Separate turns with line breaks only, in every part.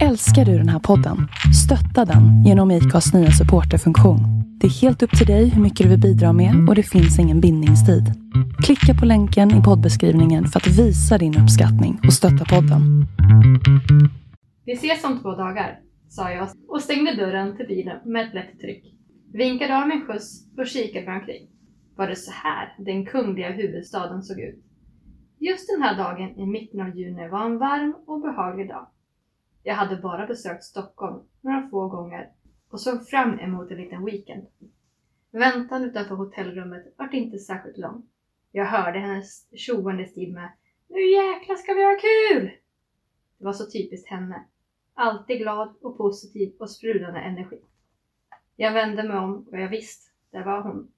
Älskar du den här podden? Stötta den genom IKAs nya supporterfunktion. Det är helt upp till dig hur mycket du vill bidra med och det finns ingen bindningstid. Klicka på länken i poddbeskrivningen för att visa din uppskattning och stötta podden.
Vi ses om två dagar, sa jag och stängde dörren till bilen med ett lätt tryck. Vinkade av min skjuts och kikade mig omkring. Var det så här den kungliga huvudstaden såg ut? Just den här dagen i mitten av juni var en varm och behaglig dag. Jag hade bara besökt Stockholm några få gånger och såg fram emot en liten weekend. Väntan utanför hotellrummet vart inte särskilt lång. Jag hörde hennes tjoande stil med Nu jäklar ska vi ha kul! Det var så typiskt henne. Alltid glad och positiv och sprudlande energi. Jag vände mig om och jag visst, där var hon.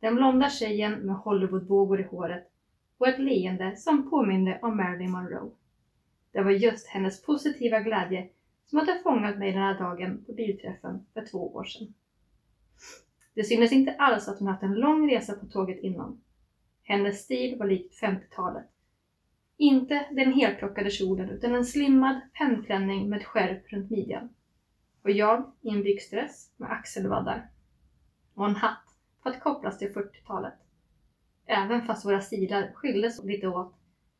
Den blonda tjejen med Hollywoodvågor i håret och ett leende som påminde om Marilyn Monroe. Det var just hennes positiva glädje som hade fångat mig den här dagen på bilträffen för två år sedan. Det syntes inte alls att hon haft en lång resa på tåget innan. Hennes stil var likt 50-talet. Inte den helplockade kjolen utan en slimmad pennklänning med skärp runt midjan. Och jag i en byxdress med axelvaddar. Och en hatt för att kopplas till 40-talet. Även fast våra stilar skildes lite åt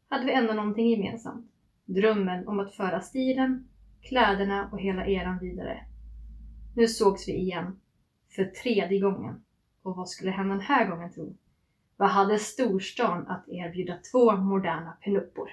hade vi ändå någonting gemensamt. Drömmen om att föra stilen, kläderna och hela eran vidare. Nu sågs vi igen. För tredje gången. Och vad skulle hända den här gången tro? Vad hade storstan att erbjuda två moderna pinuppor?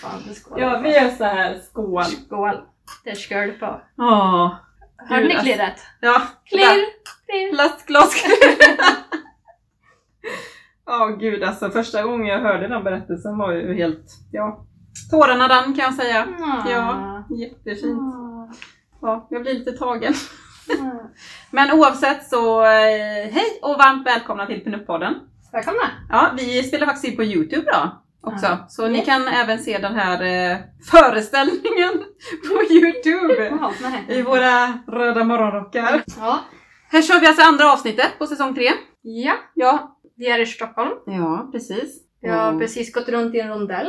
Fan det skål.
Ja, vi gör så här. Skål!
Skål! Det skål på.
Åh.
Hörde ni
Gud,
klirret?
Ja.
Klirr! Klirr!
Plastglas. Ja, gud alltså. Första gången jag hörde den berättelsen var ju helt, ja. Tårarna rann kan jag säga. Ja, jättefint.
Ah.
Ja, jag blir lite tagen.
Ah.
Men oavsett så, eh, hej och varmt välkomna till Pinup-podden.
Välkomna!
Ja, vi spelar faktiskt in på Youtube då också.
Ja.
Så ni kan även se den här eh, föreställningen på Youtube.
Nej.
I våra röda morgonrockar.
Ja.
Här kör vi alltså andra avsnittet på säsong tre.
ja,
Ja,
vi är i Stockholm.
ja precis.
Vi har
Och
precis gått runt i en rondell.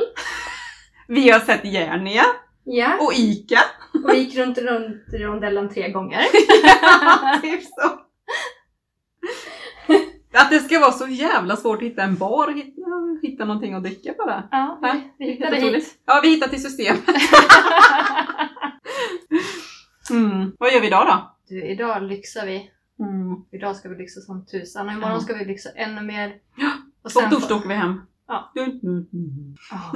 vi har sett Järnia
Ja,
och Ica.
och gick runt, runt i rondellen tre gånger.
typ så. Att det ska vara så jävla svårt att hitta en bar och hitta, hitta någonting att dricka bara.
Ja,
Ja,
vi, vi hittade hit.
Ja, vi hittade till systemet. Mm. Vad gör vi idag då?
Du, idag lyxar vi.
Mm.
Idag ska vi lyxa som tusan och imorgon ska vi lyxa ännu mer.
Ja,
Och
Och
sen
torsdag åker vi hem.
Ja.
Dun, dun.
Ja.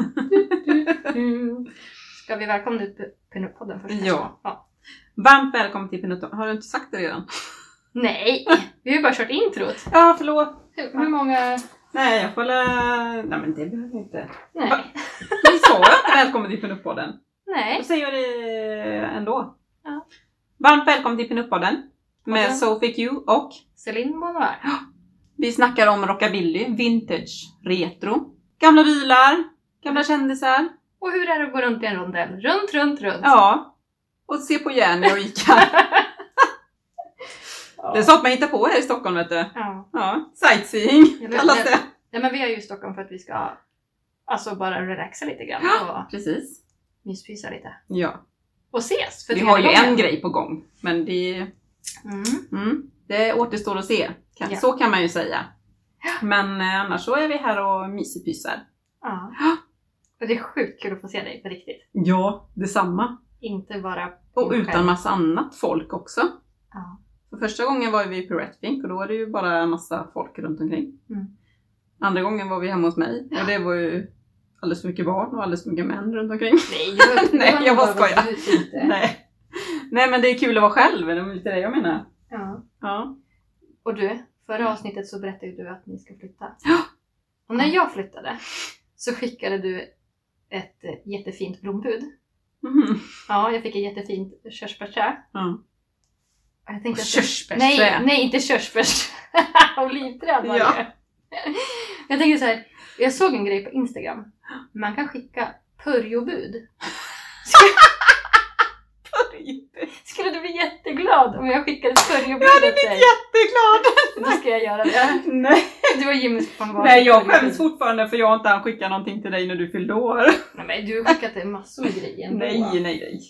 Ska vi välkomna ut Pinup-podden först?
Ja.
ja.
Varmt välkommen till Pinot Har du inte sagt det redan?
Nej, vi har ju bara kört introt.
Ja, förlåt.
Hur, hur många...
Nej, jag får la... Nej, men det behöver jag inte.
Nej.
Va? Vi sa ju inte välkommen till Pinup-podden.
Nej.
Då säger jag det ändå.
Ja.
Varmt välkommen till Pinup-podden. Med
Podden.
Sophie Q och
Céline Bonnoir.
vi snackar om rockabilly, vintage, retro, gamla bilar, gamla kändisar.
Och hur är det att gå runt i en rondell? Runt, runt, runt.
Ja. Och se på Jenny och Ica. Det är sånt man hittar på här i Stockholm vet du.
Ja.
Ja, sightseeing
Eller-
kallas det.
ja, men vi är ju i Stockholm för att vi ska alltså bara relaxa lite grann och
Precis.
myspysa lite.
Ja.
Och ses för
Vi har ju
gången.
en grej på gång. Men det,
Mm.
mm, det återstår att se. Kan,
Ja.
Så kan man ju säga. Men eh, annars så är vi här och myspysar.
Ja.
Ja.
Och det är sjukt kul att få se dig på riktigt.
Ja, detsamma.
Inte bara
Och utan
själv.
massa annat folk också.
Ja.
För första gången var vi på Retfink och då var det ju bara massa folk runt omkring.
Mm.
Andra gången var vi hemma hos mig och det var ju alldeles för mycket barn och alldeles för mycket män runt omkring.
Nej, jag,
Nej, jag bara skojar. Nej. Nej men det är kul att vara själv, det är lite det jag menar.
Ja.
Ja.
Och du, förra avsnittet så berättade du att ni ska flytta.
Ja.
Och när jag flyttade så skickade du ett jättefint blombud.
Mhm.
Ja, jag fick ett jättefint körsbärsträd.
Ja.
Jag tänkte att-
Körsbärsträd.
Nej, nej inte körsbärs. Olivträd var
Ja.
det. Jag tänkte så här, jag såg en grej på Instagram. Man kan skicka purjobud. Skulle du bli jätteglad om jag skickade purjobud
Jag hade blivit
dig?
jätteglad!
Då ska jag göra det.
Nej,
Du och Jimmy ska
Nej jag
purjobud.
skäms fortfarande för jag har inte hann skicka någonting till dig när du fyllde år.
Nej men du har skickat massor med grejer ändå.
Nej, nej, nej.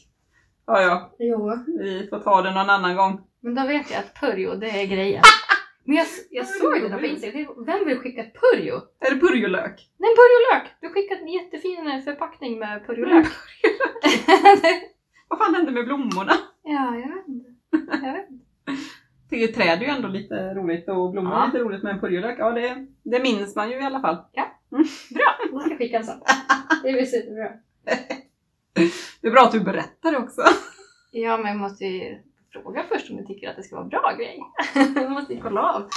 Ja, ja.
Jo.
Vi får ta det någon annan gång.
Men då vet jag att purjo, det är grejen. Men jag, jag såg det där på Instagram. Vem vill skicka purjo?
Är det purjolök?
Nej, purjolök! Du skickade en jättefin förpackning med purjolök.
Vad fan hände med blommorna?
ja, jag vet inte. Jag vet inte.
Det träd är ju ändå lite roligt och blommor är
Ja.
lite roligt med en purjolök. Ja, det, det minns man ju i alla fall.
Bra, då ska jag skicka en sån. Det blir superbra.
Det är bra att du berättar det också.
Ja, men jag måste ju fråga först om du tycker att det ska vara bra grej. jag måste ju kolla av.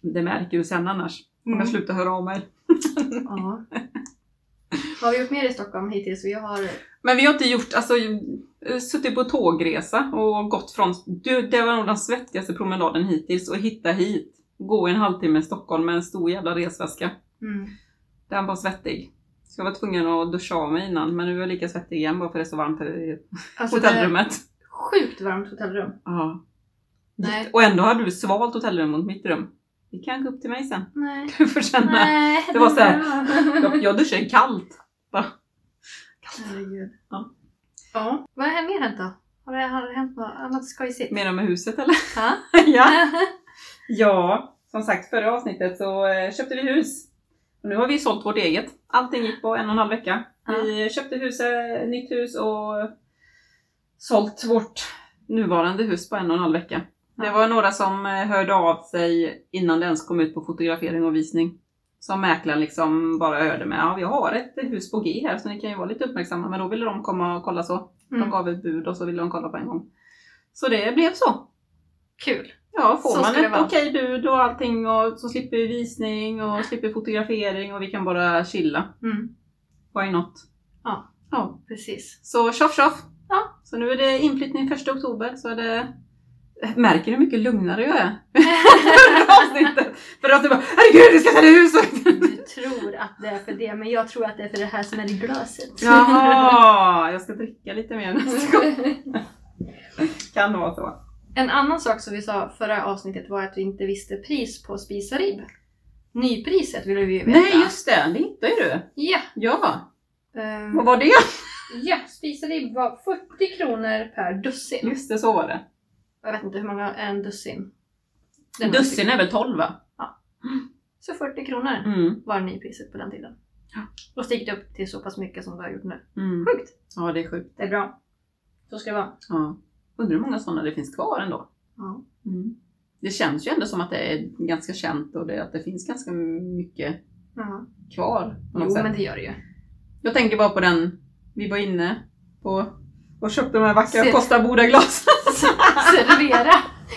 Det märker du sen annars. Om jag slutar höra av mig.
Ja. Vad har vi gjort mer i Stockholm hittills? Vi har...
Men vi har inte gjort, alltså suttit på tågresa och gått från, du, det var nog den svettigaste promenaden hittills och hitta hit. Gå en halvtimme i Stockholm med en stor jävla resväska.
Mm.
Den var svettig. Så jag var tvungen att duscha av mig innan men nu är jag lika svettig igen bara för det är så varmt här i
Alltså, det är
hotellrummet.
sjukt varmt hotellrum.
Ja.
Nej.
Och ändå hade du svalt hotellrum mot mitt rum. Vi kan gå upp till mig sen.
Nej.
Du får känna.
Nej.
Det var så här. Jag, jag duschade kallt.
Herregud.
Ja.
Ja. Vad har mer hänt då? Har det, har det hänt något annat skojsigt?
Menar med huset eller?
Ja.
ja. Ja, som sagt förra avsnittet så eh, köpte vi hus. Nu har vi sålt vårt eget. Allting gick på en och en halv vecka. Vi köpte huset, nytt hus och sålt vårt nuvarande hus på en och en halv vecka. Det var några som eh, hörde av sig innan det ens kom ut på fotografering och visning. Som mäklaren liksom bara hörde med. Ja, vi har ett hus på G här så ni kan ju vara lite uppmärksamma. Men då ville de komma och kolla så. De
Mm.
gav ett bud och så ville de kolla på en gång. Så det blev så.
Kul.
Ja, får
Så
man ett okej bud och allting och så slipper vi visning och slipper fotografering och vi kan bara chilla.
Mm.
Why not?
Ja.
ja.
Precis.
Så tjoff tjoff!
Ja.
Så nu är det inflyttning 1 oktober så är det... Märker du hur mycket lugnare jag är? Förra avsnittet! För att du bara herregud vi ska sälja hus!
Du tror att det är för det, men jag tror att det är för det här som är i glaset.
Jaha, jag ska dricka lite mer nästa gång. Kan vara så.
En annan sak som vi sa förra avsnittet var att vi inte visste pris på spisarib. Nypriset ville vi ju veta.
Nej just det, det hittade ju du.
Ja!
Ja,
ehm,
vad var det?
ja, spisarib var 40 kronor per dussin.
Just det, så var det.
Jag vet inte hur många är en dussin. Det några
Dussin
stycken.
är väl 12 va?
Så 40 kronor
Mm.
var nypriset på den tiden.
Ja.
Och stickit upp till så pass mycket som det har gjort nu.
Mm.
Sjukt!
Ja, det är sjukt.
Det är bra. Så ska det vara.
Ja. Undrar hur många sådana det finns kvar ändå.
Ja.
Mm. Det känns ju ändå som att det är ganska känt och det, att det finns ganska mycket
Ja.
kvar.
Jo,
sätt.
men det gör det ju.
Jag tänker bara på den, vi var inne på och köpte de här vackra
Se-
Costa Boda-glas.
Servera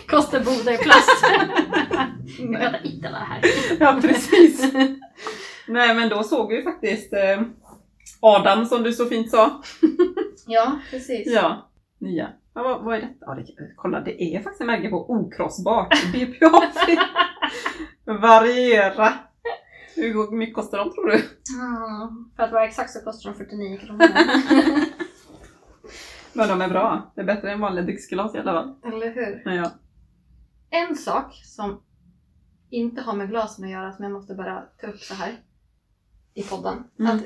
Kosterboda i plast. Vi pratar Ittala här.
ja, precis. Nej, men då såg vi faktiskt eh, Adam som du så fint sa.
Ja, precis.
Ja, nya. Ja, vad, vad är detta? Ja, det, kolla, det är faktiskt en märke på okrossbart. BPA-fri. Variera. Hur mycket kostar de tror du?
Mm, för att vara exakt så kostar de 49 kronor.
Men de är bra. Det är bättre än vanliga dricksglas i alla fall.
Eller hur?
Ja, ja.
En sak som inte har med glasen att göra som jag måste bara ta upp så här i podden.
Mm.
Att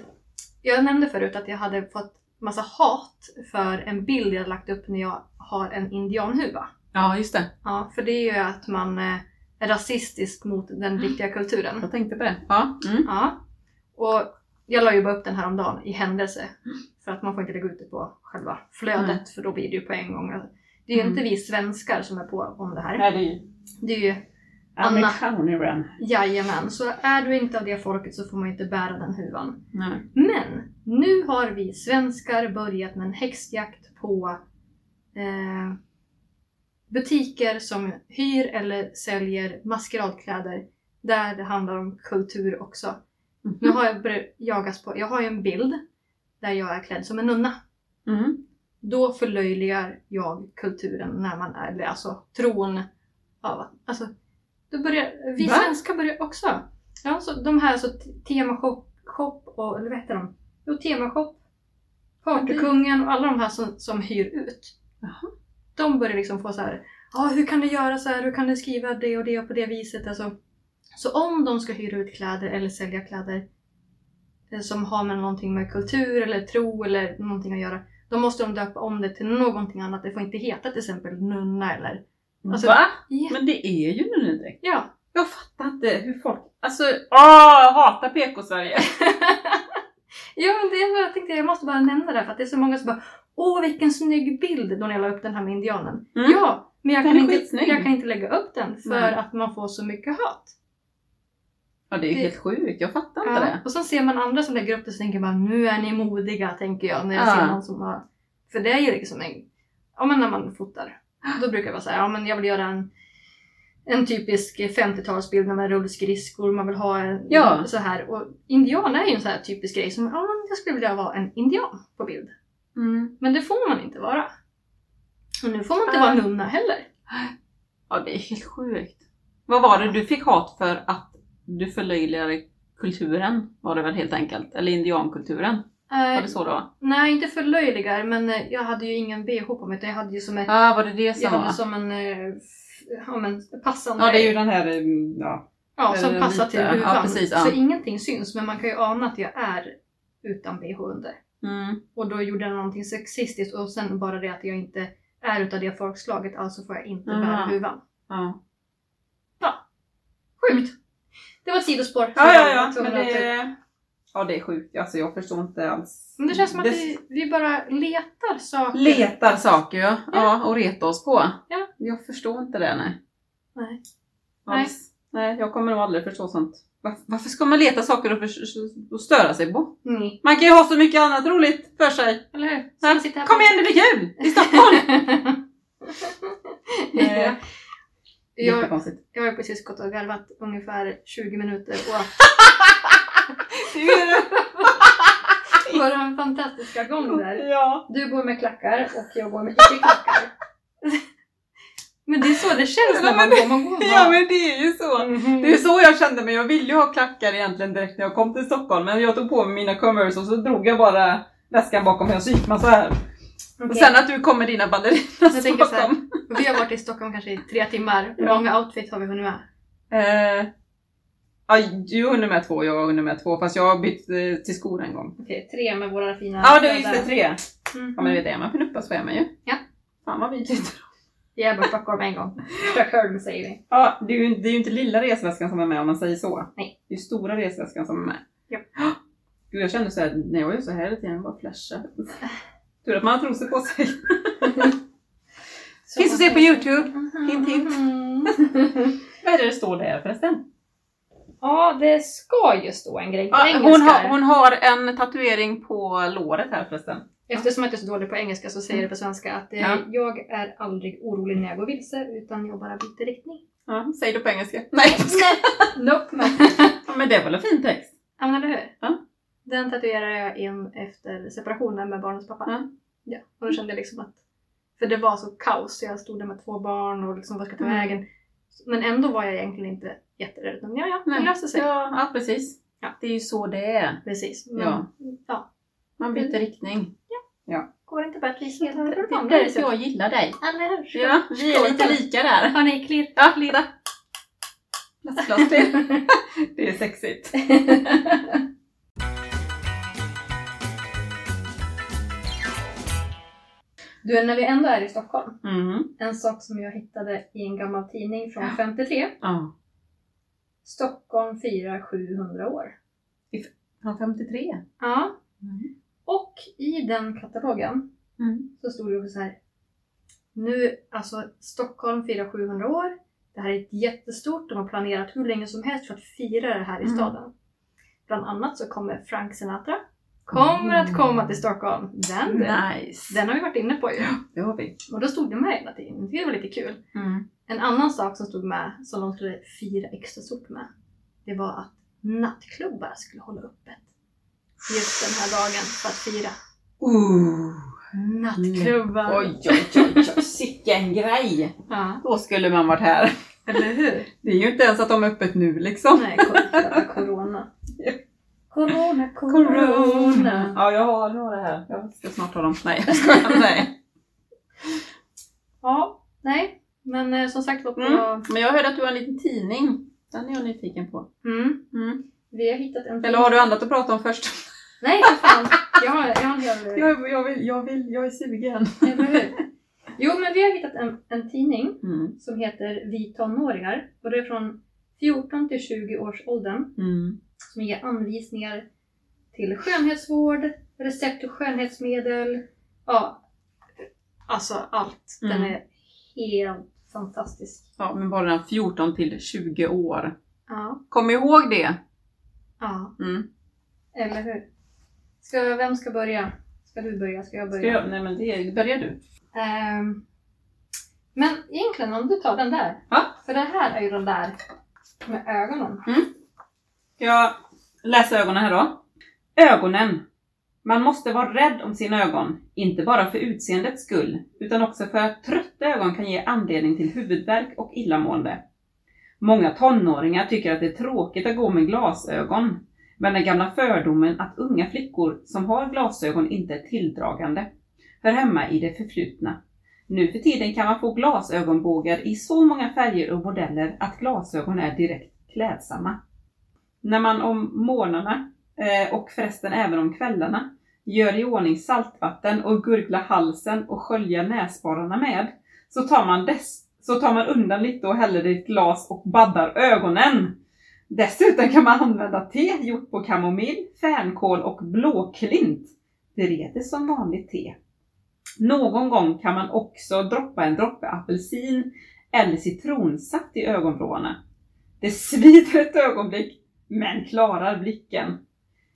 jag nämnde förut att jag hade fått massa hat för en bild jag lagt upp när jag har en indianhuva.
ja, just det.
Ja, för det är ju att man eh, är rasistisk mot den riktiga kulturen.
Jag tänkte på det. Ja. Mm.
Ja. Och jag la ju bara upp den här om dagen i händelse. För att man får inte lägga ut det på själva flödet
Nej.
för då blir det ju på en gång. Det är ju
Mm.
inte vi svenskar som är på om det här.
Nej, det är ju
Det är ju
amerikaner.
Jajamän, så är du inte av det folket så får man inte bära den huvan.
Nej.
Men nu har vi svenskar börjat med en häxjakt på eh, butiker som hyr eller säljer maskeradkläder där det handlar om kultur också. Nu har jag börjat jagas på, jag har ju en bild där jag är klädd som en nunna.
Mm.
Då förlöjligar jag kulturen när man är, alltså tron av att, alltså, då börjar, vi
Va?
svenskar börjar också. Ja, så de här så temashop shop och, eller vad heter de? Jo, temashop, Partykungen och alla de här som, som hyr ut.
Jaha.
De börjar liksom få så här, ja hur kan du göra så här, hur kan du skriva det och det på det viset? Alltså, så om de ska hyra ut kläder eller sälja kläder eh, som har med någonting med kultur eller tro eller någonting att göra, då måste de döpa om det till någonting annat. Det får inte heta till exempel nunna eller... Alltså-
Va?
Ja.
Men det är ju nunnedräkt.
ja.
Jag fattar inte hur folk... Alltså, åh, jag hatar PK-Sverige.
ja men det jag tänkte, jag måste bara nämna det för att det är så många som bara Åh vilken snygg bild då när jag la upp den här med indianen.
Mm.
Ja, men jag
Den
kan, inte, jag kan inte lägga upp den för
Nej.
att man får så mycket hat.
Ja, det är
Det-
helt sjukt. Jag fattar inte
Ja.
det.
Och så ser man andra som lägger upp det så tänker man nu är ni modiga tänker jag när jag
Ja.
ser någon som har... För det är ju liksom en... Ja men när man fotar. Då brukar jag vara såhär, ja men jag vill göra en en typisk 50-talsbild med rullskridskor, man vill ha en
Ja.
så här. Och indian är ju en sån här typisk grej som, ja jag skulle vilja vara en indian på bild.
Mm.
Men det får man inte vara. Och nu får man inte
Ja.
vara nunna heller.
Ja, det är helt sjukt. Vad var det du fick hat för att du förlöjligade kulturen? Var det väl helt enkelt? Eller indiankulturen? Var
Eh,
det så då?
nej, inte förlöjligar, men eh, jag hade ju ingen bh på mig utan jag hade ju som, ett,
Ja, var det det
jag
som
hade
var?
som en eh, ja, men passande
Ja, det är ju den här... mm, Ja.
Ja, som passar till
Ja,
huvan.
precis, ja.
Så ingenting syns, men man kan ju ana att jag är utan bh under.
Mm.
Och då gjorde jag någonting sexistiskt och sen bara det att jag inte är utav det folkslaget, alltså får jag inte bära
Aha.
huvan.
Ja.
Sjukt! Det var ett sidospår.
Ja,
jag
ja, ja. Men det... Ja, det är sjukt. Alltså, jag förstår inte alls.
Men det känns som att
Det-
vi, vi bara letar saker.
Letar saker, ja.
Ja.
ja. Och reta oss på.
Ja.
Jag förstår inte det, nej.
Nej.
Alls. Nej, jag kommer nog aldrig förstå sånt. Varför, varför ska man leta saker och, för, och störa sig på?
Nej.
Man kan ju ha så mycket annat roligt för sig.
Eller hur? Här
Kom igen, det blir kul! I Stockholm!
ja. jag, jag har precis gått och garvat ungefär 20 minuter på vår fantastiska gång där.
ja.
Du går med klackar och jag går med icke-klackar. men det är så det känns när man går. Man går
ja, men det är ju så.
Mhm.
Det är så jag kände mig. Jag ville ju ha klackar egentligen direkt när jag kom till Stockholm. Men jag tog på mig mina Converse och så drog jag bara väskan bakom mig och så gick man så här. Och
Okej.
sen att du kom med dina ballerinas bakom.
Vi har varit i Stockholm kanske i tre timmar. Hur
Ja.
många outfits har vi hunnit med?
Eh, ja, du hunnit med två, jag har hunnit med två. Fast jag har bytt eh, till skor en gång.
Okej, tre med våra fina
Ja, det visste tre.
Mm.
Ja, men det vet jag. Man pinuppas så är man ju.
Ja.
Fan vad.
Vi är bara Stockholm en gång. Stockholm säger vi.
Ja, det är, ju, det är ju inte lilla resväskan som är med om man säger så.
Nej.
Det är ju stora resväskan som är med.
Ja.
Gud, jag kände så här, när jag gör så här hela tiden, bara flasha. Tur att man har trosor på sig. Finns att se på Youtube. Hint, hint.
Mm.
Vad är det det står där förresten?
Ja, det ska ju stå en grej på
Ja,
engelska.
hon, har, hon har en tatuering på låret här förresten.
Eftersom jag inte är så dålig på engelska så säger det på svenska att eh,
Ja.
jag är aldrig orolig när jag går vilse utan jag bara byter riktning.
Ja, säg det på engelska. Nej.
Nope. Men,
Ja, Men det var väl en fin text?
ja, men eller hur?
Ja.
Den tatuerade jag in efter separationen med barnens pappa.
Ja.
Ja, och då kände jag liksom att... För det var så kaos. Jag stod där med två barn och liksom vad ska ta
Mm.
Men ändå var jag egentligen inte jätterädd. Utan ja, ja, det löser sig.
Ja, ja, precis.
Ja.
Det är ju så det är.
Precis. Men,
Ja.
ja.
Man byter riktning.
Går inte bara att visa
Det
helt
är därför jag gillar dig.
Eller hur?
Ja, vi är lite lika där.
Har ni klirr?
Ja. Plastglas till. Det är sexigt.
Du, när vi ändå är i Stockholm.
Mm.
En sak som jag hittade i en gammal tidning från 53.
Ja.
Stockholm firar 700 år.
Från 53.
Ja.
Mm.
Och i den katalogen
Mm.
så stod det så här. Nu, alltså Stockholm firar 700 år. Det här är ett jättestort, de har planerat hur länge som helst för att fira det här i
Mm.
staden. Bland annat så kommer Frank Sinatra. Kommer att komma till Stockholm. Den,
Nice.
den har vi varit inne på ju.
Det har vi.
Och då stod det med hela tiden. Det var lite kul.
Mm.
En annan sak som stod med, som de skulle fira extra stort med, det var att nattklubbar skulle hålla öppet just den här dagen för att fira.
Ooh.
Nattklubbar.
Oj, oj, oj, oj, sicken grej!
Ja,
Då skulle man varit här.
eller hur?
Det är ju inte ens att de är öppet nu liksom.
Nej, jävla corona. Corona, corona.
Ja, jag har några här. Jag ska snart ha dem. Nej, jag skojar. Nej.
Ja, nej. Men eh, som sagt var på...
Mm. Men jag hörde att du har en liten tidning. Den är jag nyfiken på.
Mm.
Mm.
Vi har hittat en...
Eller har du annat att prata om först?
Nej, för fan. Jag har, jag har en hel...
Jag, jag, vill, jag, vill, jag är sugen.
Jo, men vi har hittat en, en tidning
Mm.
som heter Vi tonåringar. Och det är från 14 till 20 års åldern.
Mm.
Som ger anvisningar till skönhetsvård, recept och skönhetsmedel. Ja, alltså allt. Den
Mm.
är helt fantastisk.
Ja, men bara den 14 till 20 år.
Ja,
Kom ihåg det!
ja,
Mm.
eller hur? Ska, vem ska börja? Ska du börja? Ska jag
Ska
börja?
jag, nej men det börjar du.
Ehm, men egentligen om du tar den där.
Ja.
För den här är ju den där med ögonen.
Ska jag läsa ögonen här då? Ögonen. Man måste vara rädd om sina ögon. Inte bara för utseendets skull, utan också för att trötta ögon kan ge anledning till huvudvärk och illamående. Många tonåringar tycker att det är tråkigt att gå med glasögon. Men den gamla fördomen att unga flickor som har glasögon inte är tilldragande hör hemma i det förflutna. Nu för tiden kan man få glasögonbågar i så många färger och modeller att glasögon är direkt klädsamma. När man om morgnarna, eh, och förresten även om kvällarna, gör i ordning saltvatten och gurglar halsen och sköljer näsborrarna med, så tar man dess så tar man undan lite och häller det i ett glas och baddar ögonen. Dessutom kan man använda te gjort på kamomill, fänkål och blåklint. Det reder som vanligt te. Någon gång kan man också droppa en droppe apelsin eller citronsaft i ögonvrårna. Det svider ett ögonblick, men klarar blicken.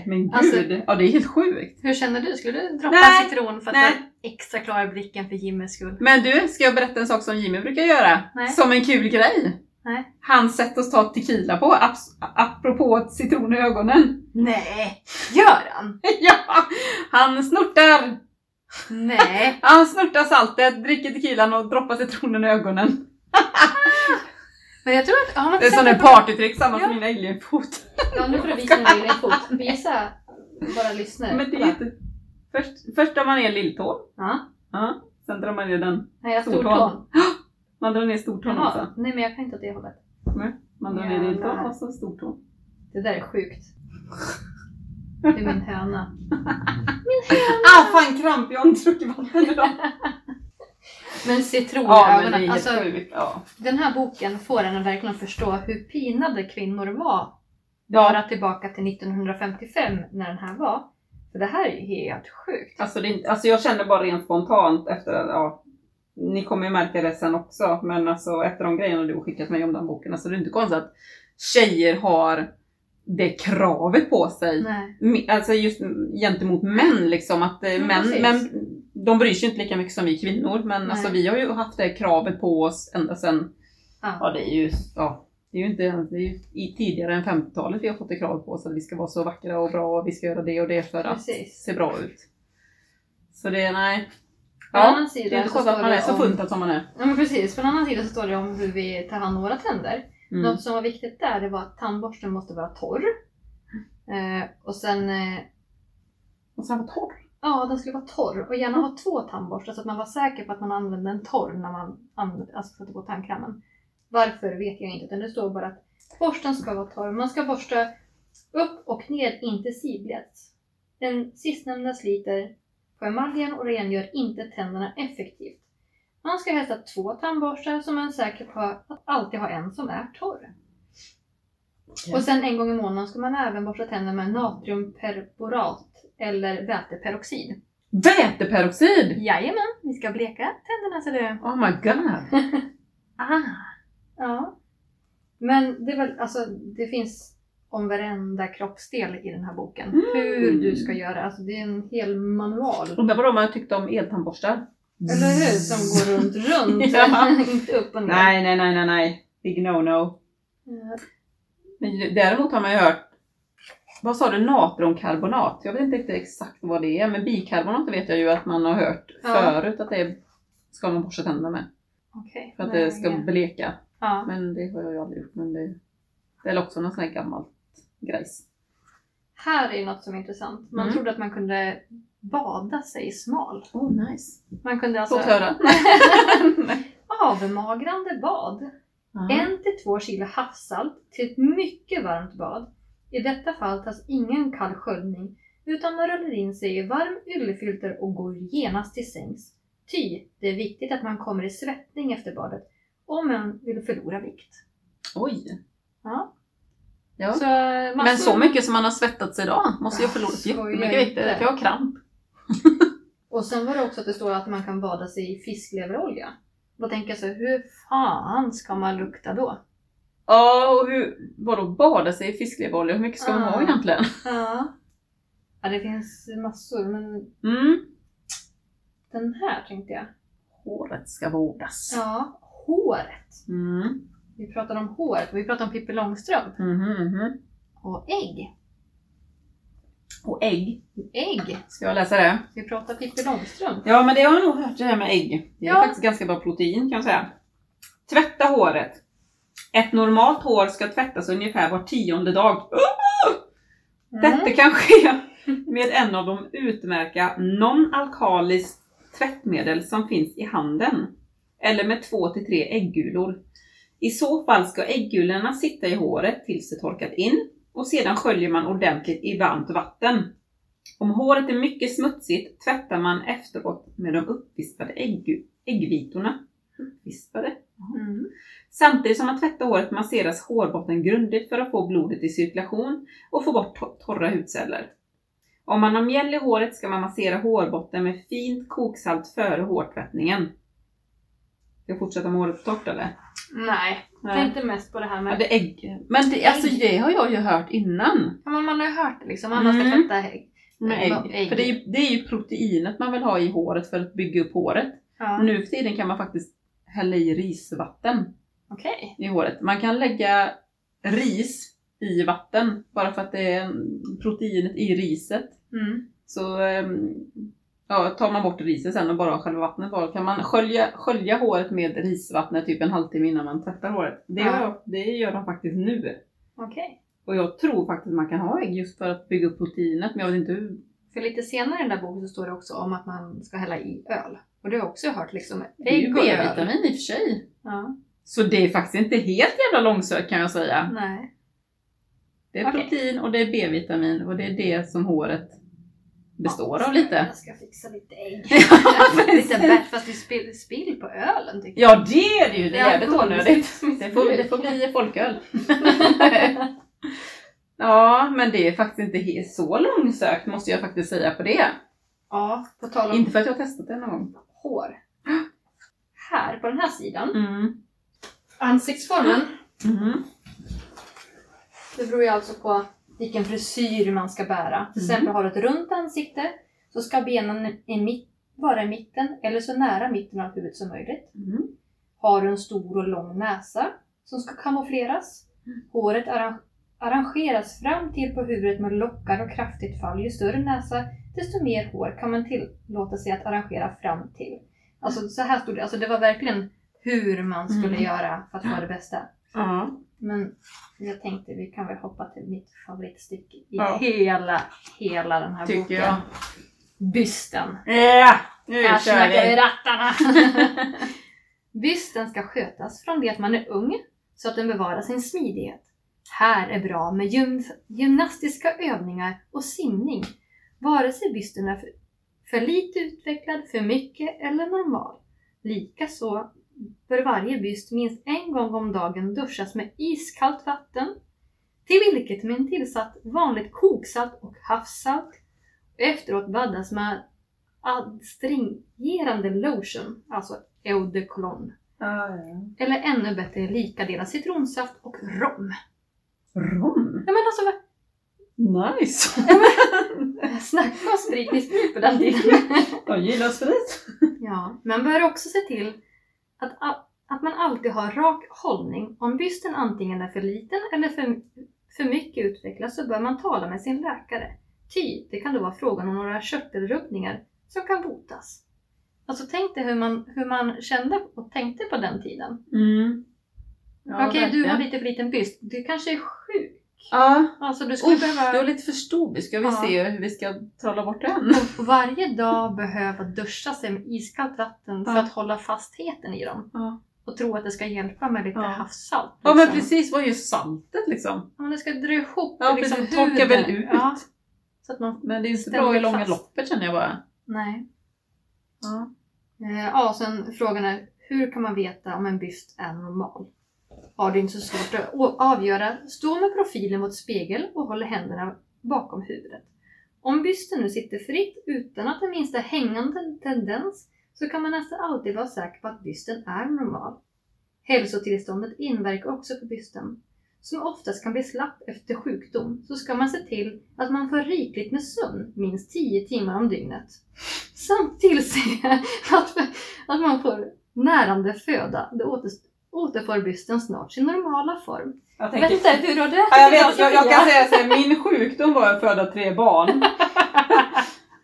Men gud,
Alltså-
ja det är helt sjukt.
Hur känner du? Skulle du droppa
Nej,
citron för att
nej.
extra klar i blicken för Jimmys skull?
Men du, ska jag berätta en sak som Jimmy brukar göra?
Nej.
Som en kul grej.
Nej.
Hans sätt att ta tequila på, apropå citron i ögonen.
Nej! Gör han?
ja, han snortar,
Nej!
han snortar saltet, dricker tequilan och droppar citronen i ögonen.
Men jag tror att... Har man
Det är sån där partytrick, samma
Ja.
som min alienfot.
Ja, nu får du visa din egen fot. Visa våra lyssnare.
Men det är inte... Först, först drar man ner lilltån.
Ja.
Ja, sen drar man ner den.
Nej, jag
Stortån.
stortån.
Man drar ner stortån också.
Jaha. Nej, men jag kan inte åt det hållet.
Man drar ner lilltån och så stortån.
Det där är sjukt. Det är min höna.
Ah fan kramp, jag har inte druckit vatten idag.
Men citron i
Ja är
ögonen. Alltså.
Ja.
den här boken får en att verkligen förstå hur pinade kvinnor var.
Ja.
Bara tillbaka till 1955 när den här var. För det här är ju helt sjukt.
Alltså, det, alltså jag känner bara rent spontant efter att, ja, ni kommer ju märka det sen också, men alltså efter de grejerna du har skickat mig om den boken, alltså det är inte konstigt att tjejer har det kravet på sig.
Nej.
Alltså just gentemot män liksom, att
Ja,
män,
precis.
män, de bryr sig inte lika mycket som vi kvinnor, men
Nej.
alltså vi har ju haft det kravet på oss ända sedan, ja
Ja.
det är ju, ja, det är ju inte, det är ju tidigare än 50-talet vi har fått det kravet på oss att vi ska vara så vackra och bra och vi ska göra det och det för att
Precis.
se bra ut. Så det, nej.
På
Ja,
annan
det
sida
är inte
så
konstigt att man är
det
så funtad som man är.
Ja men precis. På en annan sida så står det om hur vi tar hand om våra tänder.
Mm.
Något som var viktigt där det var att tandborsten måste vara torr. Eh, och sen, eh,
Och sen var torr.
ja den skulle vara torr och gärna ha två tandborstar så att man var säker på att man använde en torr när man använde, alltså satte på tandkrämen. Varför vet jag inte utan det står bara att borsten ska vara torr. Man ska borsta upp och ner, inte sidleds. Den sistnämnda sliter på emaljen och rengör inte tänderna effektivt. Man ska helst ha två tandborstar så man är säker på att alltid ha en som är torr.
Ja.
Och sen en gång i månaden ska man även borsta tänderna med natriumperborat eller väteperoxid.
Väteperoxid!
Jajamän, vi ska bleka tänderna så det...
Oh my god! ah.
Ja. Men det, är väl, alltså, det finns om varenda kroppsdel i den här boken.
Mm.
Hur du ska göra. Alltså, det är en hel manual.
Undrar vad de har tyckt om eltandborstar?
Eller hur? Som går runt, runt.
Ja.
inte upp och ner.
Nej, nej, nej, nej, nej. Big no-no.
Ja.
Men däremot har man ju hört vad sa du, natriumkarbonat? Jag vet inte exakt vad det är, men bikarbonat vet jag ju att man har hört
Ja.
förut att det är, ska man borsta tänderna med.
Okej.
För att det ska bleka.
Ja.
Men det har jag ju aldrig gjort. Men det, det är också någon sån här gammalt grejs.
Här är något som är intressant. Man
Mm.
trodde att man kunde bada sig smal.
Oh nice.
Man kunde alltså...
Fått höra.
Avmagrande bad. En till två kilo havssalt till ett mycket varmt bad. I detta fall tas ingen kall sköljning utan man rullar in sig i varm yllefilter och går genast till sängs. Ty, det är viktigt att man kommer i svettning efter badet om man vill förlora vikt.
Oj.
Ja.
Ja.
Så,
Men
massor-
så mycket som man har svettats idag måste jag förlora
Skojar
jättemycket vikt.
inte.
Jag har kramp.
Och sen var det också att det står att man kan bada sig i fiskleverolja. Då tänker jag så här, hur fan ska man lukta då?
Ja, och hur, vadå bada sig i fiskleverolja? Hur mycket ska man ha egentligen?
Ja. Ja, det finns massor, men
Mm.
den här tänkte jag.
Håret ska vårdas.
Ja, håret.
Mm.
Vi pratade om håret vi pratade om Pippi Långstrump.
Mhm, mhm.
Och ägg.
Och ägg.
Ägg.
Ska jag läsa det?
Vi pratar Pippi Långstrump.
Ja, men det har jag nog hört det här med ägg. Det är
Ja.
faktiskt ganska bra protein kan jag säga. Tvätta håret. Ett normalt hår ska tvättas ungefär var tionde dag. Detta kan ske med en av de utmärka non-alkaliskt tvättmedel som finns i handeln. Eller med två till tre äggulor. I så fall ska äggulorna sitta i håret tills det torkat in och sedan sköljer man ordentligt i varmt vatten. Om håret är mycket smutsigt tvättar man efteråt med de uppvispade ägg, äggvitorna. Uppvispade?
Mm.
Samtidigt som man tvättar håret masseras hårbotten grundligt för att få blodet i cirkulation och få bort to- torra hudceller. Om man har mjäll i håret ska man massera hårbotten med fint koksalt före hårtvättningen. Ska jag fortsätta med håret torrt eller?
Nej, jag tänkte mest på det här
Ja,
med...
det är ägg. Men det, alltså, det har jag ju hört innan.
Ja, men man har ju hört det liksom. Man ska
Mm.
tvätta ägg.
Med
Ja,
ägg.
ägg.
För det är, ju, det är ju proteinet man vill ha i håret för att bygga upp håret.
Ja.
Nu för tiden kan man faktiskt hälla i risvatten
Okej.
i håret. Man kan lägga ris i vatten bara för att det är proteinet i riset.
Mm.
Så ehm, ja, tar man bort riset sen och bara har själva vattnet bara kan man skölja, skölja håret med risvattnet typ en halvtimme innan man tvättar håret. Det,
Ja.
gör, det gör de faktiskt nu.
Okej.
Och jag tror faktiskt man kan ha ägg just för att bygga upp proteinet men jag vet inte hur.
För lite senare i den där boken så står det också om att man ska hälla i öl. Och det har jag också hört liksom.
Det är ju
Ägg.
B-vitamin i och för sig.
Ja.
Så det är faktiskt inte helt jävla långsökt kan jag säga.
Nej.
Det är
Okej.
protein och det är B-vitamin och det är det som håret består av lite.
Jag ska fixa lite ägg.
Ja,
lite bärt fast det spill, spill på ölen tycker
Ja det är det ju, det är
Ja,
jävligt onödigt. Det får, det får bli folköl. ja men det är faktiskt inte så långsökt måste jag faktiskt säga på det.
Ja, på tal om
Inte för att jag har testat det någon gång.
hår. Här på den här sidan.
Mm.
Ansiktsformen.
Mhm.
Det beror ju alltså på vilken frisyr man ska bära. Till
Mm.
exempel har du ett runt ansikte så ska benen i mitt, vara i mitten eller så nära mitten av huvudet som möjligt.
Mm.
Har du en stor och lång näsa som ska kamoufleras. Håret arran- arrangeras fram till på huvudet med lockar och kraftigt fall. Ju större näsa, desto mer hår kan man tillåta sig att arrangera fram till. Alltså så här stod det. Alltså det var verkligen hur man skulle
Mm.
göra för att få det bästa.
Ja.
Men jag tänkte vi kan väl hoppa till mitt favoritstycke i
Ja.
hela, hela den här
Tycker
boken.
jag.
Bysten.
Ja, nu
Här
kör
vi! rattarna! Bysten ska skötas från det att man är ung så att den bevarar sin smidighet. Här är bra med gym gymnastiska övningar och simning. Vare sig bysten är för, för lite utvecklad, för mycket eller normal. Likaså bör varje byst minst en gång om dagen duschas med iskallt vatten till vilket en tillsatt vanligt koksalt och havssalt efteråt baddas med adstringerande lotion, alltså eau de cologne.
Ja, ja.
Eller ännu bättre lika delar citronsaft och rom.
Rom?
Ja men alltså vad-
Nice!
snacka om spritmissbruk på den tiden.
Jag gillar sprit.
ja, man bör också se till att, att man alltid har rak hållning om bysten antingen är för liten eller för, för mycket utvecklas så bör man tala med sin läkare. Ty det kan då vara frågan om några körtelrubbningar som kan botas. Alltså tänk dig hur man, hur man kände och tänkte på den tiden.
Mm. Ja,
Okej, du har
verkligen.
lite för liten byst. Du kanske är sjuk.
Ja,
Alltså du skulle
Uff,
behöva...
du har lite för stor Ska vi
Ja.
se hur vi ska trolla bort den?
Och varje dag behöva duscha sig med iskallt vatten för
Ja.
att hålla fastheten i dem.
Ja.
Och tro att det ska hjälpa med lite
Ja.
havssalt.
ja, men
liksom.
precis. Vad är ju saltet liksom?
Ja, men det ska dra ihop
Ja,
liksom,
precis. Torkar väl
huden.
ut.
Så att man...
Men det är inte bra i långa
fast.
loppet känner jag bara.
Nej.
Ja.
Eh, Ja, sen frågan är hur kan man veta om en byst är normal? Har det inte så svårt att avgöra. Stå med profilen mot spegel och håll händerna bakom huvudet. Om bysten nu sitter fritt utan att den minsta hängande tendens så kan man nästan alltid vara säker på att bysten är normal. Hälsotillståndet inverkar också på bysten. Som oftast kan bli slapp efter sjukdom så ska man se till att man får rikligt med sömn minst 10 timmar om dygnet. Samt tillse att, att man får närande föda. Det återfår bysten snart sin normala form.
Jag,
Vänta, hur har det
Ja, jag, vet, jag, jag kan säga så här, min sjukdom var att föda tre barn.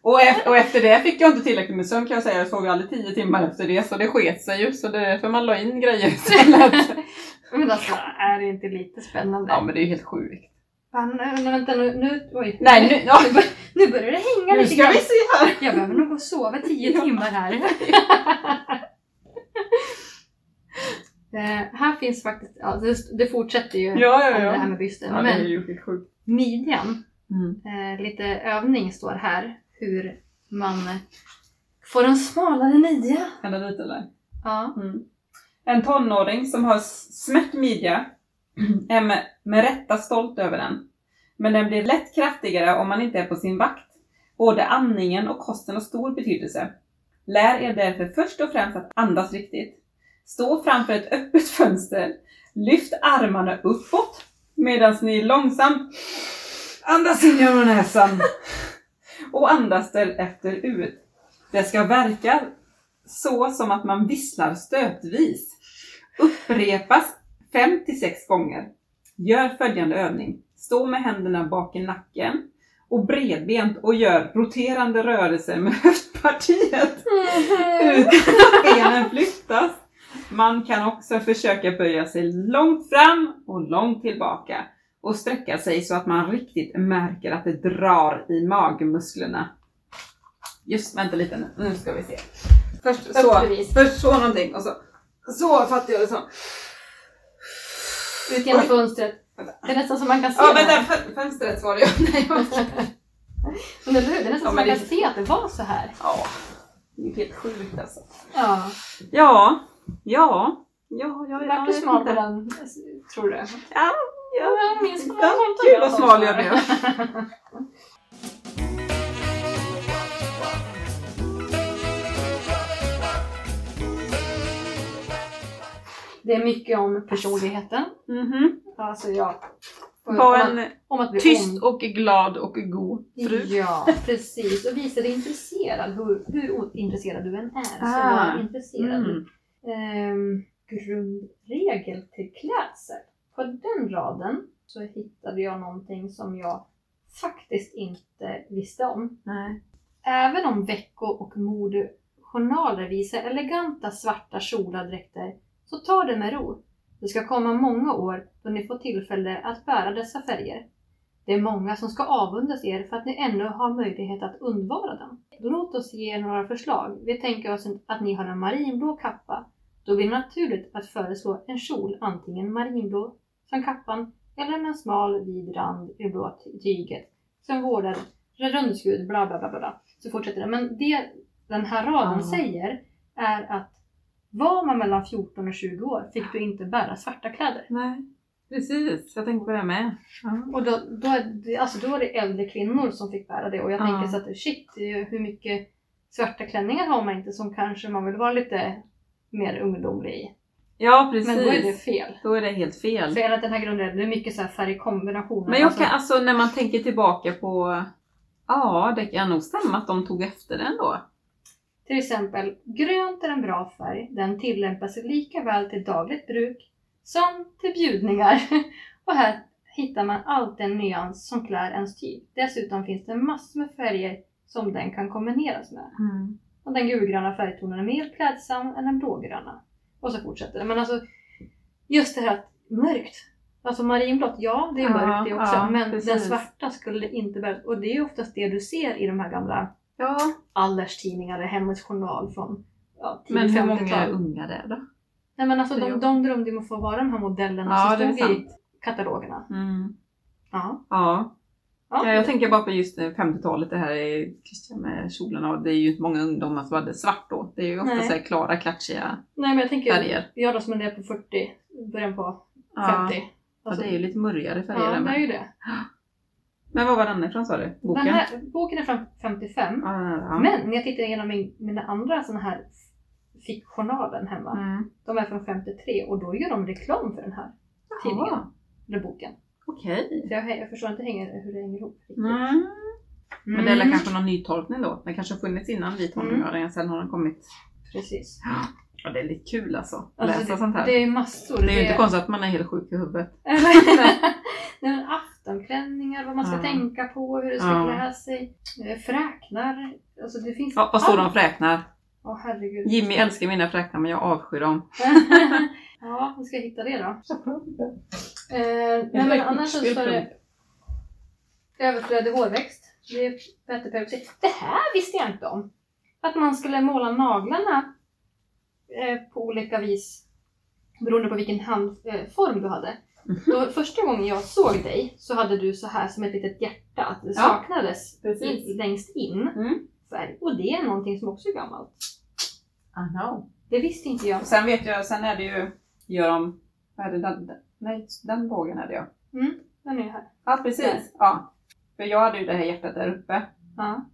Och, ef- och efter det fick jag inte tillräckligt med sömn kan jag säga. Jag sov aldrig tio timmar efter det så det sket sig ju. Så det är därför man la in grejer istället.
Men alltså, är det inte lite spännande?
Ja men det är ju helt sjukt.
Fan, nej, vänta nu, nu, oj.
Nej nu, ja,
Nu, bör, nu börjar det hänga
nu
lite
ska
grann.
vi se här.
Jag behöver nog gå och sova tio timmar här. Eh, här finns faktiskt, ja, det, det fortsätter ju
Ja, ja,
om
ja.
det här med bysten.
Ja är
men
ju
midjan,
Mm.
eh, lite övning står här. Hur man får en smalare midja.
Kan det lite eller?
Ja.
Mm. En tonåring som har smärt midja är med, med rätta stolt över den. Men den blir lätt kraftigare om man inte är på sin vakt. Både andningen och kosten har stor betydelse. Lär er därför först och främst att andas riktigt. Stå framför ett öppet fönster. Lyft armarna uppåt medan ni långsamt andas in genom näsan och andas därefter ut. Det ska verka så som att man visslar stötvis. Upprepas 5 till 6 gånger. Gör följande övning. Stå med händerna bak i nacken och bredbent och gör roterande rörelser med höftpartiet utan att benen flyttas. Man kan också försöka böja sig långt fram och långt tillbaka och sträcka sig så att man riktigt märker att det drar i magmusklerna. Just, vänta lite nu. Nu ska vi se. Först så, först så någonting och så, så fattar jag det så.
Ut genom fönstret. Det är nästan som man kan se
Ja vänta, fö- fönstret var det ju. Nej, jag-
Men eller hur? Det är nästan
Ja,
som man kan
det-
se att det var så här.
Ja, det är helt sjukt alltså.
Ja.
Ja, ja, ja, ja.
Vart du smal på den, tror du?
Ja, ja.
Jag minns
Ja,
jag inte
kul vad smal jag blev.
Det är mycket om personligheten.
Mhm.
Alltså jag...
Var
om, att,
en
om att
tyst och glad och god fru.
Ja, precis. Och visa dig intresserad. Hur, hur ointresserad du än är. Så
Ah.
var intresserad.
Mm.
Ehm, grundregel till klädsel. På den raden så hittade jag någonting som jag faktiskt inte visste om.
Nej.
Även om vecko och modejournaler visar eleganta svarta kjolar och dräkter så ta det med ro. Det ska komma många år då ni får tillfälle att bära dessa färger. Det är många som ska avundas er för att ni ännu har möjlighet att undvara dem. Låt oss ge er några förslag. Vi tänker oss att ni har en marinblå kappa. Då blir det naturligt att föreslå en kjol, antingen marinblå som kappan eller en smal vid rand i blå ty- tyget som vårdar rundskud, bla bla bla bla. Så fortsätter det. Men det den här raden
Ja.
säger är att var man mellan 14 och 20 år fick du inte bära svarta kläder.
Nej. Precis, jag tänkte på det med. Ja.
Och då, då, är det, alltså då är det äldre kvinnor som fick bära det och jag
Ja.
tänker så att shit, hur mycket svarta klänningar har man inte som kanske man vill vara lite mer ungdomlig i.
Ja, precis.
Men då är det fel.
Då är det helt fel.
För enligt den här grunden det är mycket så här färgkombinationer.
Men jag
Alltså,
kan, alltså när man tänker tillbaka på Ja, det kan nog stämma att de tog efter den då.
Till exempel, grönt är en bra färg. Den tillämpas lika väl till dagligt bruk som till bjudningar. Och här hittar man alltid en nyans som klär ens typ. Dessutom finns det massor med färger som den kan kombineras med.
Mm.
Och den gulgröna färgtonen är mer klädsam än den blågröna. Och så fortsätter det. Men alltså, just det här att mörkt. Alltså marinblått, ja det är
Ja,
mörkt det också.
ja,
men
precis.
den svarta skulle inte bära. Och det är ju oftast det du ser i de här gamla
Ja,
Allers-tidningar eller Hemmets Journal från ja,
men hur många
10-50-tal.
unga det är då?
Nej men alltså de, de drömde om att få vara de här modellerna
Ja,
som stod i katalogerna.
Mm.
Ja.
Ja.
Ja.
ja, jag tänker bara på just eh, 50-talet, det här Christian med kjolarna och det är ju inte många ungdomar som hade svart då. Det är ju ofta
Nej.
så här klara, klatschiga
Nej men jag tänker,
färger.
jag då som är på 40, början på 50.
Ja, ja,
Alltså,
det är ju lite murrigare färger
ja, det är ju det.
Men vad var den ifrån sa du? Boken?
Den här, boken är från 55.
Ja, ja, ja.
Men när jag tittar igenom min, mina andra såna här fickjournalen hemma.
Mm.
De är från 53 och då gör de reklam för den här tidningen.
Jaha,
Eller boken.
Okej.
Så jag, jag förstår inte hänger, hur det hänger ihop. riktigt.
Mm. Men det är
Mm,
kanske någon nytolkning då? Den kanske har funnits innan vi tonåringar, sen har den kommit.
Precis.
Ja, det är lite kul alltså. Att
Alltså,
läsa
det,
sånt här.
det
Det,
är massor.
är ju inte konstigt att man är helt sjuk i huvudet.
Nej, men aftonklänningar, vad man ska
Ja.
tänka på, hur det ska
Ja.
klä sig. Eh, Fräknar. Alltså det finns
Ja, vad står de
allt.
och fräknar?
Åh herregud.
Jimmy älskar mina fräknar men jag avskyr dem.
ja, hur ska jag hitta det då? Eh, nej men annars så står det överflödig hårväxt. Det är väteperoxid. Det här visste jag inte om. Att man skulle måla naglarna eh, på olika vis beroende på vilken handform du hade.
Mhm.
Då, första gången jag såg dig så hade du så här som ett litet hjärta, att det
Ja,
saknades
precis.
längst in
Mm.
Färg. Och det är någonting som också är gammalt.
I know.
Det visste inte jag.
Sen vet jag, sen är det ju, gör de, vad är det, den, nej den bågen är det ja.
Den är ju här.
Ja
Där.
precis, ja. För jag hade ju det här hjärtat där uppe.
Ja.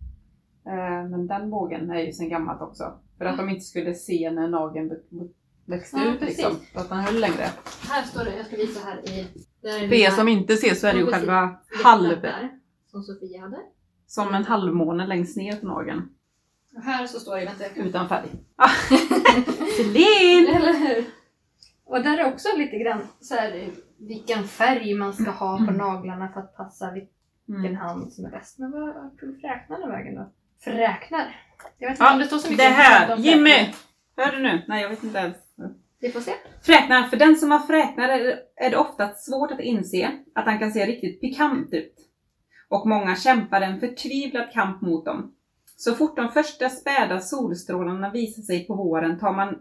Eh, Men den bågen är ju sen gammalt också. För att de inte skulle se när nageln vä- växte
Ja,
ut
precis.
liksom. Så att den höll längre.
Här står det, jag ska visa här i...
För er som inte ser så är det ju själva halv,
Som Sofia hade.
Som en halvmåne längst ner på nageln.
Och här så står det, vänta jag kan...
Utan färg. Celine!
Eller hur? Och där är också lite grann så här, vilken färg man ska ha på naglarna för att passa vilken
Mm.
hand som är bäst. Men vad tog fräknarna vägen då? Fräknar? Jag vet inte
Ja,
om det står så
Det
mycket
här,
om
Jimmy! Hör du nu? Nej jag vet inte ens.
Vi får se.
Fräknar, för den som har fräknar det- är det ofta svårt att inse att han kan se riktigt pikant ut. Och många kämpar en förtvivlad kamp mot dem. Så fort de första späda solstrålarna visar sig på våren tar man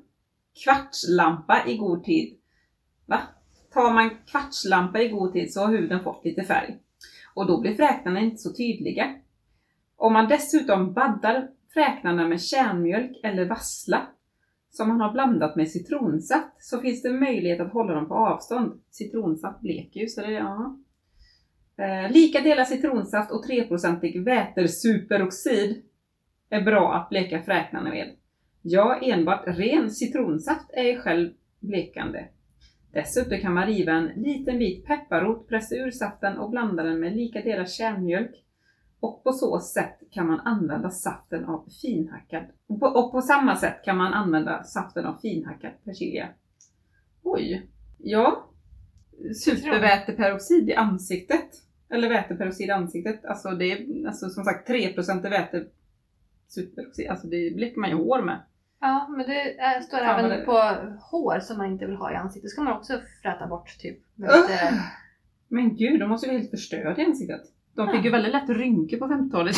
kvartslampa i god tid. Va? Tar man kvartslampa i god tid så har huden fått lite färg. Och då blir fräknarna inte så tydliga. Om man dessutom baddar fräknarna med kärnmjölk eller vassla som man har blandat med citronsaft så finns det möjlighet att hålla dem på avstånd. Citronsaft bleker ju så det, ja. Eh, lika delar citronsaft och 3-procentig vätersuperoxid är bra att bleka fräknarna med. Ja, enbart ren citronsaft är ju själv blekande. Dessutom kan man riva en liten bit pepparrot, pressa ur saften och blanda den med lika delar kärnmjölk. Och på så sätt kan man använda saften av finhackad och på, och på samma sätt kan man använda saften av finhackad persilja. Oj! Ja. Superväteperoxid i ansiktet. Eller väteperoxid i ansiktet. Alltså det är alltså, som sagt 3% väte superoxid. Alltså det bleker man ju hår med.
Ja, men det är, står
Fan, vad
även
det-
på hår som man inte vill ha i ansiktet. ska man också fräta bort typ. Med
Ugh.
lite-
Men gud, de måste ju vara helt förstörda i ansiktet. De fick
Ja.
ju väldigt lätt rynkor på 50-talet.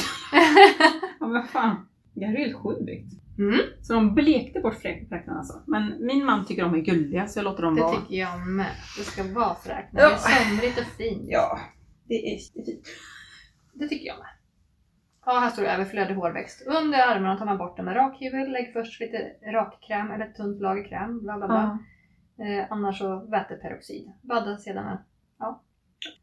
ja men fan. Det här är helt sjukt.
Mm,
Så de blekte bort fräknarna alltså. Men min man tycker de är gulliga så jag låter dem
det
vara.
tycker jag med. Det ska vara fräknar. Det är
Ja.
somrigt och fint.
Ja, det är fint.
Det tycker jag med. Ja, här står det överflödig hårväxt. Under armarna tar man bort den med rakhyvel. Lägg först lite rakkräm eller tunt lager kräm. Bla bla bla. Eh, annars så väteperoxid. Badda sedan med.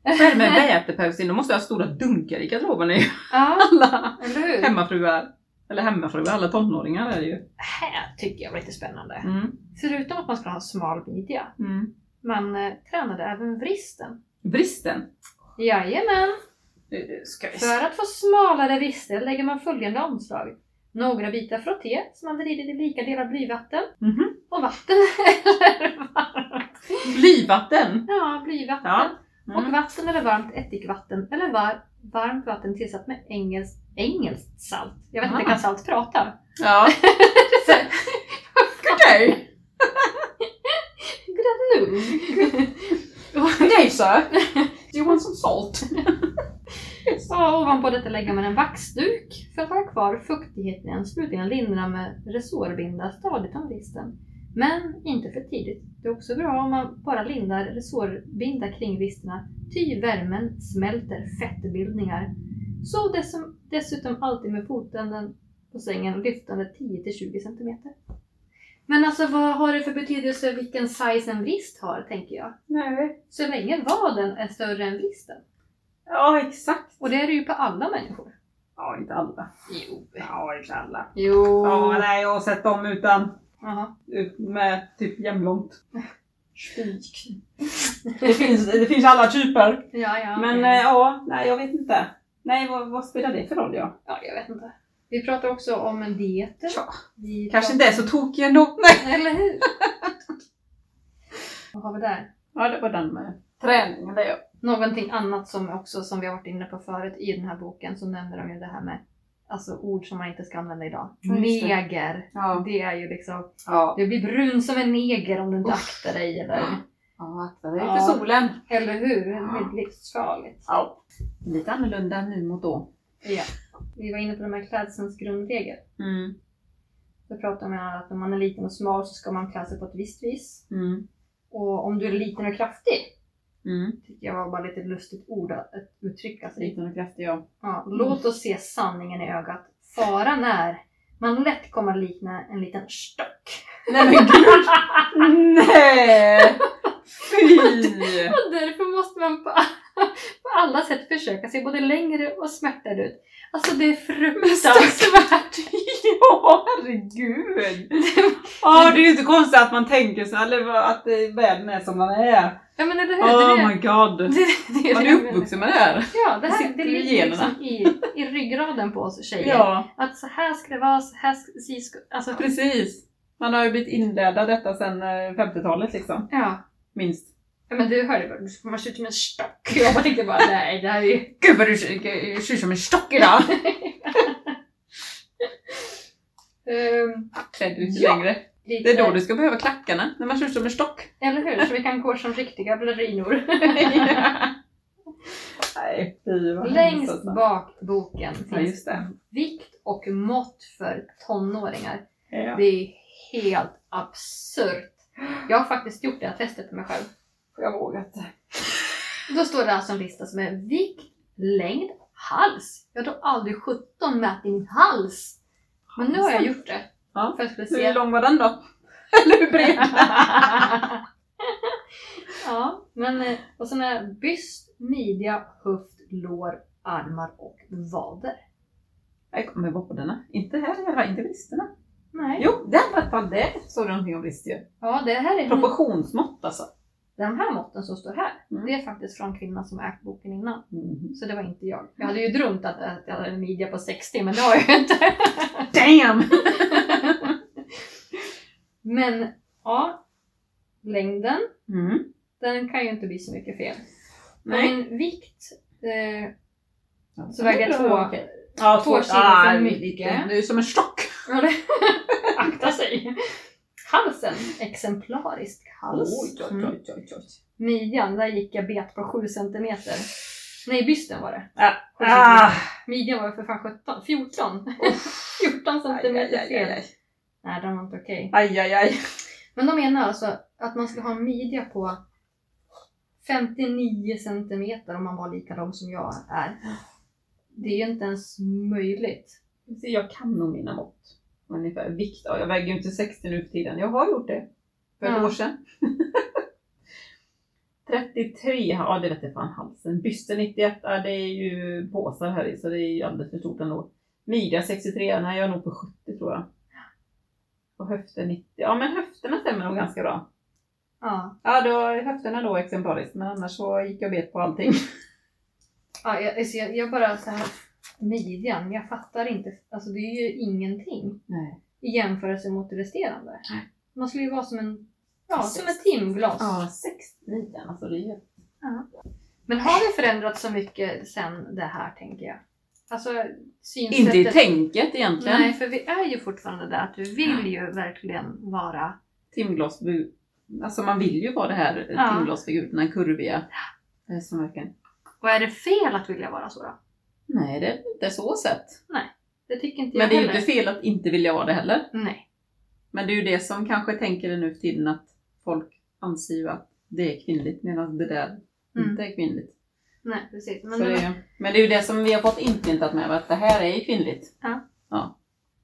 Vad är det med väteperoxid? De måste ha stora dunkar i garderoben i
Ja,
alla hemmafruar. Eller hemmafruar, alla tonåringar är det ju.
Här tycker jag var lite spännande.
Mm.
Förutom att man ska ha en smal midja.
Mm.
Man eh, tränade även vristen.
Bristen.
Jajamän!
Nu ska vi.
För att få smalare vrister lägger man följande omslag. Några bitar frotté som man vrider i lika delar blyvatten
Mhm.
och vatten eller varmt.
Blyvatten.
Ja, blyvatten.
Ja. Mm.
Och vatten eller varmt ättikvatten eller var, varmt vatten tillsatt med engelskt, engelskt salt. Jag vet inte,
Ah.
kan salt prata?
Ja. Good day!
Good afternoon!
Good day sir! Do you want some salt?
Så ovanpå detta lägger man en vaxduk för att hålla kvar fuktigheten. Slutligen lindra med resårbinda stadigt om vristen. Men inte för tidigt. Det är också bra om man bara lindar resårbinda kring vristerna, ty värmen smälter fettbildningar. Så dessum, dessutom alltid med fotänden på sängen och lyftande 10-20 cm. Men alltså vad har det för betydelse vilken size en vrist har, tänker jag.
Nej.
Så länge vaden är större än vristen.
Ja, exakt.
Och det är det ju på alla människor.
Ja, inte alla.
Jo.
Ja, inte alla.
Jo.
Ja, nej, jag har sett dem utan
Jaha.
med typ jämnlångt. Det finns, det finns alla typer.
Ja, ja.
Men
okej.
eh, ja, nej jag vet inte. Nej, vad, vad spelar det för roll ja?
ja, jag vet inte. Vi pratar också om en dieter.
Tja,
Vi
Kanske inte är så tokig ändå. Nej.
Eller hur? Vad har vi där?
Ja, det var den med träningen det ja.
Någonting annat som också, som vi har varit inne på förut i den här boken, så nämner de ju det här med alltså ord som man inte ska använda idag.
Ja, just det.
Neger.
Ja.
Det är ju liksom,
Ja,
du blir brun som en neger om du inte
Uff.
aktar dig eller,
ja akta dig för solen.
eller hur? Det blir livsfarligt.
Ja. Lite annorlunda nu mot då.
Ja. Vi var inne på de här klädselns grundregel.
Mm.
Då pratar man om att om man är liten och smal så ska man klä sig på ett visst vis.
Mm.
Och om du är liten och kraftig,
Mm.
tycker jag var bara lite lustigt ord att att uttrycka sig.
Liten och kraftig ja.
Ja, låt oss se sanningen i ögat. Faran är man lätt kommer att likna en liten stock.
Nej men gud! Nej! Fy!
Och därför måste man på, på alla sätt försöka se både längre och smärtad ut. Alltså det är fruktansvärt.
Ja, herregud! Ja, det är ju inte konstigt att man tänker så, eller att eh, världen är som den är.
Ja men eller hur?
Oh
det,
my god!
det, det, det,
Man är uppvuxen med det här.
Ja, det, här, det ligger liksom i, i ryggraden på oss tjejer.
Ja,
Att så här ska det vara, så här ska, alltså,
precis. Man har ju blivit inlärd detta sedan eh, 50-talet liksom.
ja.
Minst.
Ja, men du hörde bara, du kommer se ut som en stock. Jag bara tänkte bara, nej det här är ju...
Gud vad du ser ser ut som en stock idag!
Ehm,
Klädd lite
Ja.
längre.
lite,
Det är då du ska behöva klackarna, när man ser ut som en stock.
Eller hur? Så vi kan gå som riktiga ballerinor.
Nej,
Längst
alltså.
bak boken
Ja,
finns
det.
vikt och mått för tonåringar.
Ja.
Det är helt absurt. Jag har faktiskt gjort det här testet på mig själv.
Jag vågar inte.
Då står det alltså en lista som är vikt, längd, hals. Jag då aldrig 17 mätt i min hals. Men nu har jag gjort det.
Ja.
För att skulle
Hur
se.
lång var den då? Eller hur bred?
ja, men eh, och sen är byst, midja, höft, lår, armar och vader.
Jag kommer ihåg på denna. Inte här inte bristerna.
Nej.
Jo, den alla fall. Det står det någonting om brist ju.
Ja, det här är
Proportionsmått alltså.
de här måtten som står här.
Mm.
Det är faktiskt från kvinnan som ägt boken innan.
Mhm.
Så det var inte jag. Jag hade ju drömt att, att jag hade en midja på 60, men det har jag ju inte.
Damn!
Men ja, längden,
Mm.
den kan ju inte bli så mycket fel. Men
Nej.
min vikt, eh, Så väger jag två-
Okej. Ja,
två kilo för mycket.
Du är som en stock.
Ja, det- akta sig. Halsen, exemplarisk hals.
Oj, oj, oj, oj, oj.
Midjan, där gick jag bet på 7 centimeter. Nej, bysten var det.
Ah. Ah.
Midjan var för fan 17, 14. 14 centimeter
Aj, aj, aj,
fel. Nej, den var inte okej.
Aj, aj, aj.
Men de menar alltså att man ska ha en midja på 59 centimeter om man var lika lång som jag är. Det är ju inte ens möjligt.
Jag kan nog mina mått. Ungefär vikt. Ja, jag väger ju inte 60 nu för tiden. Jag har gjort det. För ett
Ja.
år sedan. 33, ja det vet jag fan halsen. Bysten 91, ja, det är ju påsar här i så det är ju alldeles för stort ändå. Midja 63, nej jag är nog på 70 tror jag. Och höften 90, ja men höfterna stämmer nog ganska bra.
Ja,
Ja då är höfterna då exemplariskt men annars så gick jag bet på allting.
ja jag, alltså jag, jag bara så här midjan, jag fattar inte. Alltså det är ju ingenting
Nej.
i jämförelse mot det resterande.
Nej.
Man skulle ju vara som en, ja,
Sex.
som ett timglas.
Ja, 69 alltså det är ju...
Ja. Men har vi förändrat så mycket sen det här tänker jag? Alltså synsättet...
Inte i tänket egentligen.
Nej, för vi är ju fortfarande där att du vill ju verkligen vara...
Timglasfigur. Alltså man vill ju vara det här
Ja.
timglasfigurerna, kurviga. eh, Som verkligen...
Och är det fel att vilja vara så då?
Nej, det är inte så sett.
Det tycker inte
Men
jag
det är ju
heller.
inte fel att inte vilja vara det heller.
Nej.
Men det är ju det som kanske tänker det nu för tiden att folk anser ju att det är kvinnligt medan det där
Mm.
inte är kvinnligt.
Nej, precis. Men det
det är, men det är ju det som vi har fått inprintat med att det här är ju kvinnligt.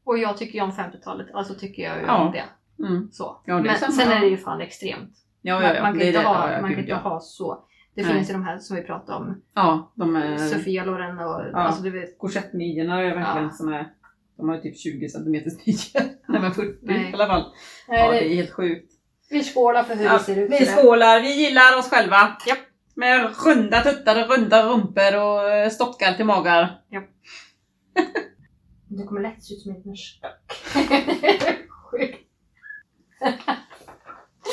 Och jag tycker ju om 50-talet, alltså tycker jag ju
Ja.
om det.
Mm.
Så.
Ja, det
Men sen är det ju fan extremt.
Ja, ja, ja.
man kan inte, ha,
ja, ja,
man kan inte
ja.
ha så. Det
Nej.
finns ju de här som vi pratade om,
Ja, de är...
Sofia Loren och alltså du vet.
Korsettmidjorna är verkligen
Ja.
som är... De har ju typ 20 cm midjor. Nej men 40
Nej.
i alla fall.
Nej,
Ja,
det-
det är helt sjukt.
Vi skålar för hur
Ja,
det ser ut.
vi skålar, vi gillar oss själva.
Japp.
Med runda tuttar och runda rumpor och eh, stockar till magar.
Det kommer lätt se ut som en stock. Sjukt.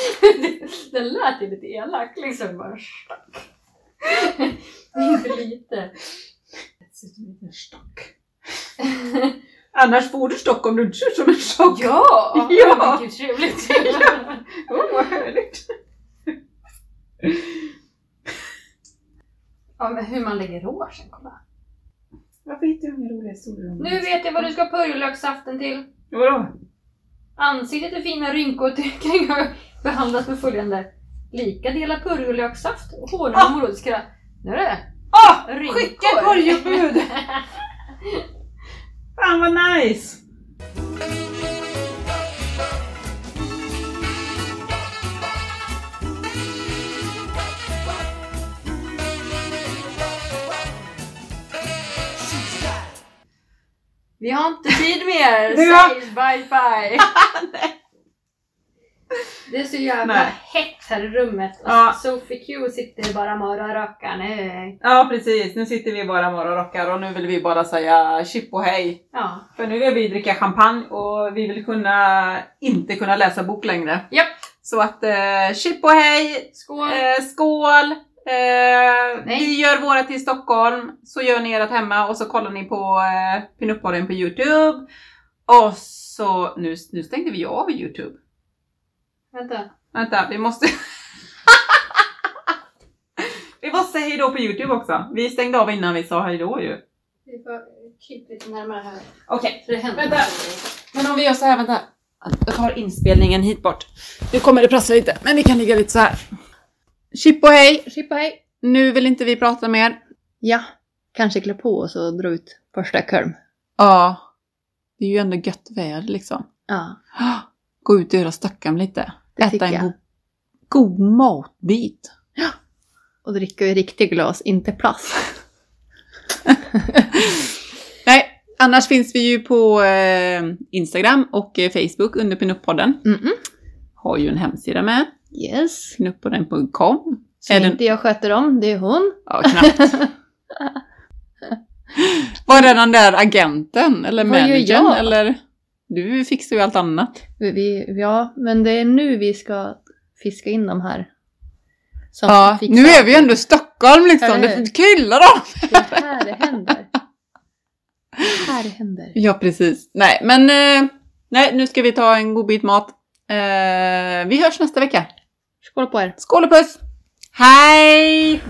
Den lät ju lite elak liksom. Bara stock. Inte lite.
Det ser ut som en liten stock. Annars får du stock om du inte ser ut som en stock.
Ja!
Ja.
Gud trevligt.
Åh, vad härligt.
ja, men hur man lägger råsen, kolla.
Varför hittar jag inga roliga historier om
Nu vet jag vad du ska ha purjolökssaften till.
Vadå?
Ansiktet är fina rynkor kring behandlas med följande. Lika delar purjolökssaft och honung och morotskra. Nu är det
Ah!
rynkor.
Skicka purjobud! Fan vad nice!
Vi har inte tid mer! Säg bye bye! Det är så jävla
Nej.
hett här i rummet. Och
Ja.
Sophie Q sitter bara och rökar nu.
Ja precis, nu sitter vi bara morgonrockar och nu vill vi bara säga chip och hej.
Ja.
För nu vill vi dricka champagne och vi vill kunna inte kunna läsa bok längre.
Japp.
Så att eh, chip och hej,
Skål!
eh, skål! Eh, vi gör våra till Stockholm, så gör ni ert hemma och så kollar ni på eh, Pinup-podden på Youtube. Och så, nu, nu stängde vi av Youtube.
Vänta.
Vänta, vi måste... vi måste säga hejdå på Youtube också. Vi stängde av innan vi sa hejdå ju.
Vi får krypa lite närmare här.
Okej,
händer.
Vänta. men om vi gör så här, vänta. Jag tar inspelningen hit bort. Nu kommer det prassla lite, men vi kan ligga lite så här. Chip och hej!
Chippa hej!
Nu vill inte vi prata mer.
Ja, kanske klä på oss och dra ut första kurm.
Ja. Det är ju ändå gött väder liksom.
Ja,
Gå ut och göra Stockholm lite.
Det
Äta en
jag.
god, matbit.
Och dricka i riktigt glas, inte plast.
Nej, annars finns vi ju på eh, Instagram och eh, Facebook under Pinup-podden.
Mm-mm.
Har ju en hemsida med.
Yes.
Pinuppodden.com.
Som
Är den-
inte jag sköter om, det är hon.
Ja, knappt. Var det den där agenten eller
Vad
managern eller? Du fixar ju allt annat.
Vi, ja, men det är nu vi ska fiska in de här.
Ja, nu är vi ju ändå i Stockholm liksom.
Hur?
Det kryllar dem.
Det är här det händer. här det händer.
Ja, precis. Nej, men eh, nej, nu ska vi ta en god bit mat. Eh, vi hörs nästa vecka.
Skål på er.
Skål och puss! Hej!